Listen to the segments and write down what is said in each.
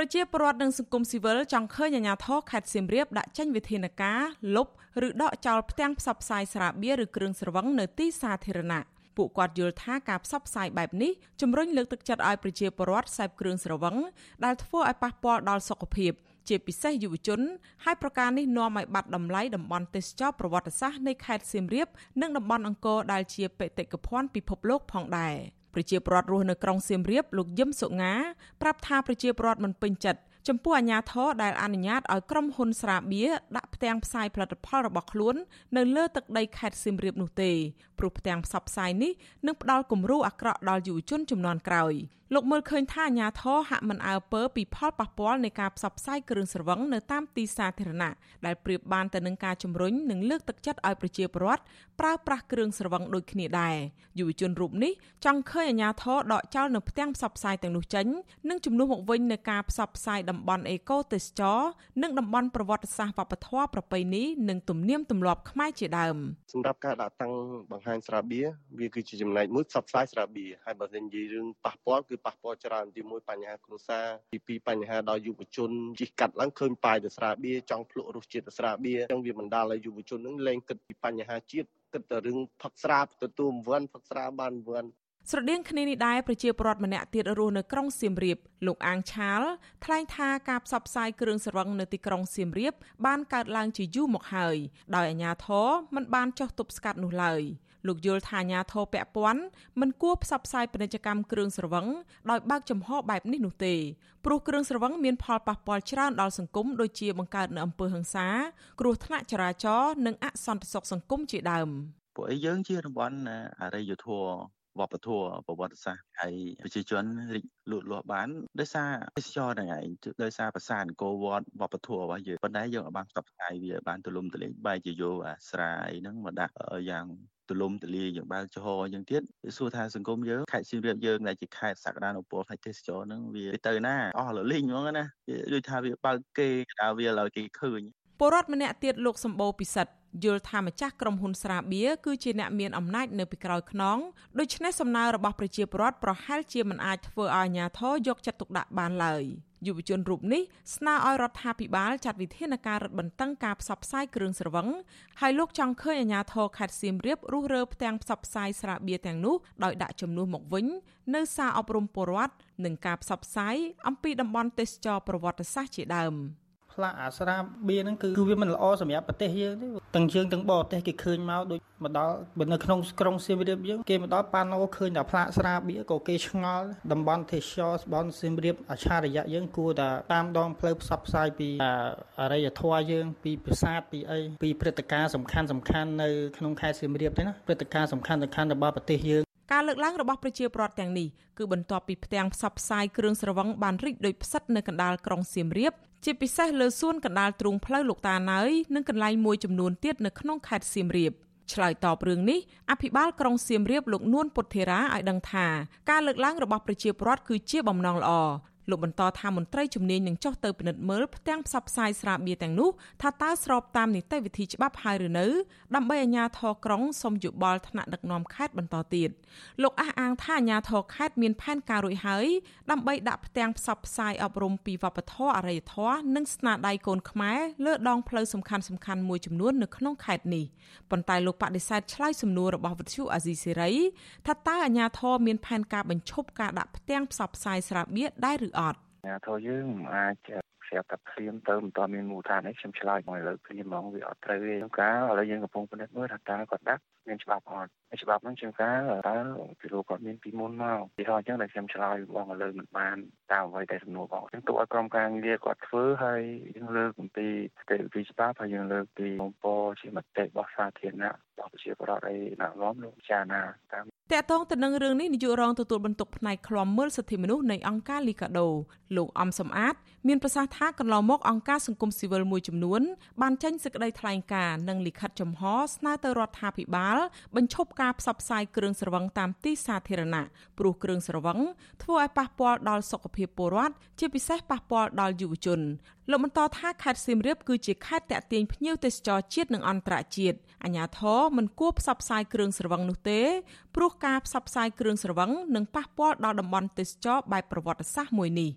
ប្រជាពលរដ្ឋនិងសង្គមស៊ីវិលចង់ឃើញអាជ្ញាធរខេត្តសៀមរាបដាក់ចេញវិធានការលុបឬដកចោលផ្ទាំងផ្សព្វផ្សាយស្រាបៀរឬគ្រឿងស្រវឹងនៅទីសាធារណៈពួកគាត់យល់ថាការផ្សព្វផ្សាយបែបនេះជំរុញលើកទឹកចិត្តឲ្យប្រជាពលរដ្ឋសេពគ្រឿងស្រវឹងដែលធ្វើឲ្យប៉ះពាល់ដល់សុខភាពជាពិសេសយុវជនហើយប្រការនេះនាំឲ្យបាត់តម្លៃតំបន់ទេសចរប្រវត្តិសាស្ត្រនៃខេត្តសៀមរាប និងតំបន់អង្គរដែលជាបេតិកភណ្ឌពិភពលោកផងដែរ ប្រជាពលរដ្ឋរស់នៅក្រុងសៀមរាបលោកយឹមសុងាប្រាប់ថាប្រជាពលរដ្ឋមិនពេញចិត្ត ចំពោះអាជ្ញាធរដែលអនុញ្ញាតឲ្យក្រុមហ៊ុនស្រាបៀរដាក់ផ្ទាំងផ្សាយផលិតផលរបស់ខ្លួននៅលើទឹកដីខេត្តសៀមរាបនោះទេព្រោះផ្ទាំងផ្សព្វផ្សាយនេះនឹងផ្ដល់គំរូអាក្រក់ដល់យុវជនចំនួនក្រោយលោកមើលឃើញថាអាញាធរហាក់មិនអើពើពីផលប៉ះពាល់នៃការផ្សព្វផ្សាយគ្រឿងស្រវឹងនៅតាមទីសាធារណៈដែលប្រៀបបានទៅនឹងការជំរុញនិងលើកទឹកចិត្តឲ្យប្រជាពលរដ្ឋប្រើប្រាស់គ្រឿងស្រវឹងដូចគ្នាដែរយុវជនរូបនេះចង់ឃើញអាញាធរដកចោលនៅផ្ទាំងផ្សព្វផ្សាយទាំងនោះចេញនិងជំនួសមកវិញនៅការផ្សព្វផ្សាយតំបន់អេកូទេសចរនិងតំបន់ប្រវត្តិសាស្ត្រវប្បធម៌ប្រពៃណីនិងទំនៀមទម្លាប់ខ្មែរជាដើមសម្រាប់ការដាក់តាំងបង្ហាញស្រាបៀរវាគឺជាចំណែកមួយផ្សព្វផ្សាយស្រាបៀរហើយបើនិយាយរឿងប៉ះពាល់គឺប៉ះពាល់ច្រើនទីមួយបញ្ហាគ្រួសារទីពីរបញ្ហាដល់យុវជនជិះកាត់ឡើងឃើញប៉ាយទៅស្រាបៀរចង់ភ្លក់រសជាតិទៅស្រាបៀរអញ្ចឹងវាបណ្ដាលឲ្យយុវជននឹងលែងគិតពីបញ្ហាជាតិគិតតែរឿងផឹកស្រាទទួលវ័នផឹកស្រាបានវ័ន ស្រដៀងគ្នានេះដែរប្រជាពលរដ្ឋម្នាក់ទៀតរស់នៅក្រុងសៀមរាបលោកអាងឆាលថ្លែងថាការផ្សព្វផ្សាយគ្រឿងស្រវឹងនៅទីក្រុងសៀមរាបបានកើតឡើងជាយូរមកហើយដោយអាជ្ញាធរមិនបានចោះទប់ស្កាត់នោះឡើយលោកយល់ថាអាញាធរពពាន់មិនគួរផ្សព្វផ្សាយពាណិជ្ជកម្មគ្រឿងស្រវឹងដោយបើកចំហបែបនេះនោះទេព្រោះគ្រឿងស្រវឹងមានផលប៉ះពាល់ច្រើនដល់សង្គមដូចជាបង្កើតនៅអំពើហិង្សាគ្រោះថ្នាក់ចរាចរណ៍និងអសន្តិសុខសង្គមជាដើមពួកឯងយើងជាតំបន់អរិយធម៌វប្បធម៌ប្រវត្តិសាស្ត្រហើយប្រជាជនរីកលូតលាស់បានដោយសារទេសចរហ្នឹងឯងដោយសារប្រាសាទអង្គរវត្តវប្បធម៌របស់យើងប៉ុន្តែយើងអាចបានផ្សព្វផ្សាយវាបានទូលំទូលាយបែរជាយកអាស្រាអីហ្នឹងមកដាក់យ៉ាងទូលំទូលាយយ៉ាងបើកចំហអញ្ចឹងទៀតវាសួរថាសង្គមយើងខេត្តសៀមរាបយើងដែលជាខេត្តសក្តានុពលផ្នែកទេសចរហ្នឹងវាទៅណាអស់លលីងហ្មងណាដូចថាវាបើកគេដល់វាឲ្យគេឃើញ ពលរដ្ឋម្នាក់ទៀតលោកសម្បូរពិសិដ្ឋយល់ថាម្ចាស់ក្រុមហ៊ុនស្រាបៀរគឺជាអ្នកមានអំណាចនៅពីក្រោយខ្នងដូច្នេះសំណើរបស់ប្រជាពលរដ្ឋប្រហែលជាមិនអាចធ្វើឲ្យអាជ្ញាធរយកចិត្តទុកដាក់បានឡើយយុវជនរូបនេះស្នើឲ្យរដ្ឋាភិបាលចាត់វិធានការរឹតបន្តឹងការផ្សព្វផ្សាយគ្រឿងស្រវឹងហើយលោកចង់ឃើញអាជ្ញាធរខេត្តសៀមរាបរុះរើផ្ទាំងផ្សព្វផ្សាយស្រាបៀរទាំងនោះដោយដាក់ចំនួនមកវិញនៅសារអប់រំពលរដ្ឋនិងការផ្សព្វផ្សាយអំពីតំបន់ទេសចរប្រវត្តិសាស្ត្រជាដើម។ ផ្លាកអាស្រាបៀហ្នឹងគឺគឺវាមិនល្អសម្រាប់ប្រទេសយើងទេទាំងយើងទាំងបរទេសគេឃើញមកដូចមកដល់បើនៅក្នុងក្រុងសៀមរាបយើងគេមកដល់ប៉ាណូឃើញតែផ្លាកស្រាបៀក៏គេឆ្ងល់តំបន់ទេសចរស្បន់សៀមរាបអច្ឆរិយៈយើងគួរតែតាមដងផ្លូវផ្សព្វផ្សាយពីអរិយធម៌យើង ពីប្រាសាទពីអីពីព្រឹត្តិការណ៍សំខាន់សំខាន់នៅក្នុងខេត្តសៀមរាបទេណាព្រឹត្តិការណ៍សំខាន់សំខាន់របស់ប្រទេសយើងការលើកឡើងរបស់ប្រជាពលរដ្ឋទាំងនេះគឺបន្ទាប់ពីផ្ទាំងផ្សព្វផ្សាយគ្រឿងស្រវឹងបានរីកដូចផ្សិតនៅកណ្ដាលក្រុងសៀមរាប ជាពិសេសលើសួនកណ្ដាលទ្រូងផ្លូវលោកតាណើយនិងកន្លែងមួយចំនួនទៀតនៅក្នុងខេត្តសៀមរាបឆ្លើយតបរឿងនេះអភិបាលក្រុងសៀមរាបលោកនួនពុទ្ធេរាឲ្យដឹងថាការលើកឡើងរបស់ប្រជាពលរដ្ឋគឺជាបំណងល្អ លោកបន្តថាមន្ត្រីជំនាញនឹងចុះទៅពិនិត្យមើលផ្ទាំងផ្សព្វផ្សាយស្រាបៀរទាំងនោះថាតើស្របតាមនីតិវិធីច្បាប់ហើយឬនៅដើម្បីអាជ្ញាធរក្រុងសូមយោបល់ថ្នាក់ដឹកនាំខេត្តបន្តទៀតលោកអះអាងថាអាជ្ញាធរខេត្តមានផែនការរួចហើយដើម្បីដាក់ផ្ទាំងផ្សព្វផ្សាយអប់រំពីវប្បធម៌អរិយធម៌និងស្នាដៃកូនខ្មែរលើដងផ្លូវសំខាន់សំខាន់មួយចំនួននៅក្នុងខេត្តនេះប៉ុន្តែលោកបដិសេធឆ្លើយសំណួររបស់វិទ្យុអាស៊ីសេរីថាតើអាជ្ញាធរមានផែនការបញ្ឈប់ការដាក់ផ្ទាំងផ្សព្វផ្សាយស្រាបៀរដែរឬអត់អាធរយើងមិនអាចស្រាប់តែភ្លាមទៅមិនតមានមូលដ្ឋានអីខ្ញុំឆ្លើយមកលើភ្លាមហ្មងវាអត់ត្រូវទេក្នុងការឥឡូវយើងកំពុងពិនិត្យមើលថាតើគាត់ដាក់មានច្បាប់អត់ច្បាប់ហ្នឹងជាងការតើពីលោកគាត់មានពីមុនមកពីហោះអញ្ចឹងដែលខ្ញុំឆ្លើយបងឥឡូវមិនបានតាមអ្វីដែលសំណួរបងអញ្ចឹងទូឲ្យក្រុមការងារគាត់ធ្វើហើយយើងលើកអំពីស្ថិរភាពច្បាប់ហើយយើងលើកពីបំពជាមតិរបស់សាធារណៈរបស់ប្រជាពលរដ្ឋអីណាឡំលោកចារណាតាម តកតងទៅនឹងរឿងនេះនាយករងទទួលបន្ទុកផ្នែកឃ្លាំមើលសិទ្ធិមនុស្សនៃអង្គការលីកាដូលោកអំសំអាត មានប្រសាសន៍ថាកន្លងមកអង្គការសង្គមស៊ីវិលមួយចំនួនបានចេញសេចក្តីថ្លែងការណ៍និងលិខិតចំហស្នើទៅរដ្ឋាភិបាលបញ្ឈប់ការផ្សព្វផ្សាយគ្រឿងស្រវឹងតាមទីសាធារណៈព្រោះគ្រឿងស្រវឹងធ្វើឲ្យប៉ះពាល់ដល់សុខភាពពលរដ្ឋជាពិសេសប៉ះពាល់ដល់យុវជន លោកបន្តថាខេត្តសៀមរាបគឺជាខេត្តតាក់ទាញភ្ញៀវទេសចរជាតិនិងអន្តរជាតិអាជ្ញាធរមិនគួរផ្សព្វផ្សាយគ្រឿងស្រវឹងនោះទេព្រោះការផ្សព្វផ្សាយគ្រឿងស្រវឹងនឹងប៉ះពាល់ដល់តំបន់ទេសចរបែបប្រវត្តិសាស្ត្រមួយនេះ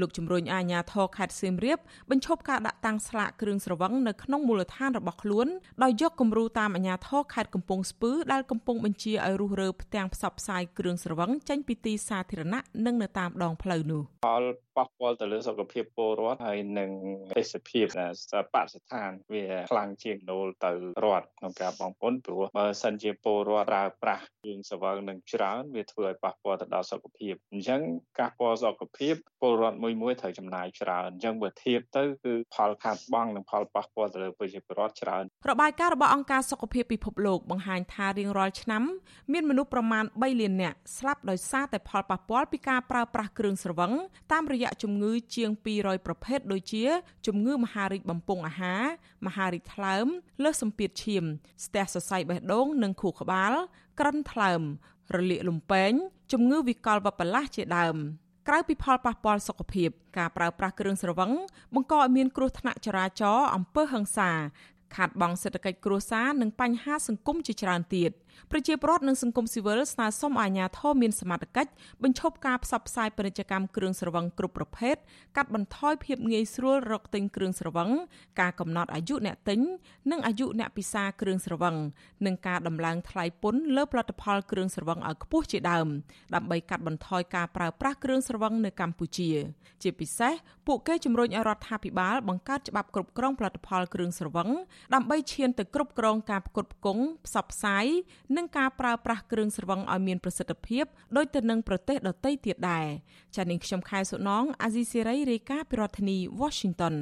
លោកជំរុញអាជ្ញាធរខេត្តសៀមរាបបញ្ឈប់ការដាក់តាំងស្លាកគ្រឿងស្រវឹងនៅក្នុងមូលដ្ឋានរបស់ខ្លួនដោយយកគំរូតាមអាជ្ញាធរខេត្តកំពង់ស្ពឺដែលកំពុងបញ្ជាឲ្យរុះរើផ្ទាំងផ្សព្វផ្សាយគ្រឿងស្រវឹងចេញពីទីសាធារណៈនិងនៅតាមដងផ្លូវនោះផលប៉ះពាល់ទៅលើសុខភាពពលរដ្ឋហើយនិងទេសភាពបរិស្ថានវាខ្លាំងជាងដូលទៅរដ្ឋក្នុងការបងពុនព្រោះបើសិនជាពលរដ្ឋប្រើប្រាស់គ្រឿងស្រវឹងនឹងច្រើនវាធ្វើឲ្យប៉ះពាល់ទៅដល់សុខភាពអញ្ចឹងការប៉ះពាល់សុខភាពពលរដ្ឋមួយមួយត្រូវចំណាយច្រើនអញ្ចឹងបើធៀបទៅគឺផលខាតបង់និងផលប៉ះពាល់ទៅលើប្រជាពលរដ្ឋច្រើនរបាយការណ៍របស់អង្គការសុខភាពពិភពលោកបង្ហាញថារៀងរាល់ឆ្នាំមានមនុស្សប្រមាណ3លាននាក់ស្លាប់ដោយសារតែផលប៉ះពាល់ពីការប្រើប្រាស់គ្រឿងស្រវឹងតាមរយៈជំងឺជាង200ប្រភេទដូចជា ជំងឺមហារីកបំពង់អាហារមហារីកថ្លើមលើសសម្ពាធឈាម ស្ទះសរសៃបេះដូង និងខួរក្បាល ក្រិនថ្លើម រលាកលំពែងជំងឺវិកលវប្បលាស់ជាដើម ក្រៅពីផលប៉ះពាល់សុខភាពការប្រើប្រាស់គ្រឿងស្រវឹងបង្កឲ្យមានគ្រោះថ្នាក់ចរាចរណ៍អំពើហិង្សាខាតបង់សេដ្ឋកិច្ចគ្រួសារនិងបញ្ហាសង្គមជាច្រើនទៀតប្រជាពលរដ្ឋនិងសង្គមស៊ីវិលស្នើសុំអាជ្ញាធរមានសមត្ថកិច្ចបញ្ឈប់ការផ្សព្វផ្សាយពាណិជ្ជកម្មគ្រឿងស្រវឹងគ្រប់ប្រភេទកាត់បន្ថយភាពងាយស្រួលរកទិញគ្រឿងស្រវឹងការកំណត់អាយុអ្នកទិញនិងអាយុអ្នកពិសាគ្រឿងស្រវឹងនិងការដំឡើងថ្លៃពន្ធលើផលិតផលគ្រឿងស្រវឹងឲ្យខ្ពស់ជាដើមដើម្បីកាត់បន្ថយការប្រើប្រាស់គ្រឿងស្រវឹងនៅកម្ពុជា ជាពិសេសពួកគេជំរុញឲ្យរដ្ឋាភិបាលបង្កើតច្បាប់គ្រប់គ្រងផលិតផលគ្រឿងស្រវឹងដើម្បីឈានទៅគ្រប់គ្រងការផ្គត់ផ្គង់ផ្សព្វផ្សាយនិងការប្រើប្រាស់គ្រឿងស្រវឹងឲ្យមានប្រសិទ្ធភាពដូចទៅនឹងប្រទេសដទៃទៀតដែរចា៎នាងខ្ញុំខែសុណងអាស៊ីសេរីរាយការណ៍ពីរដ្ឋធានី Washington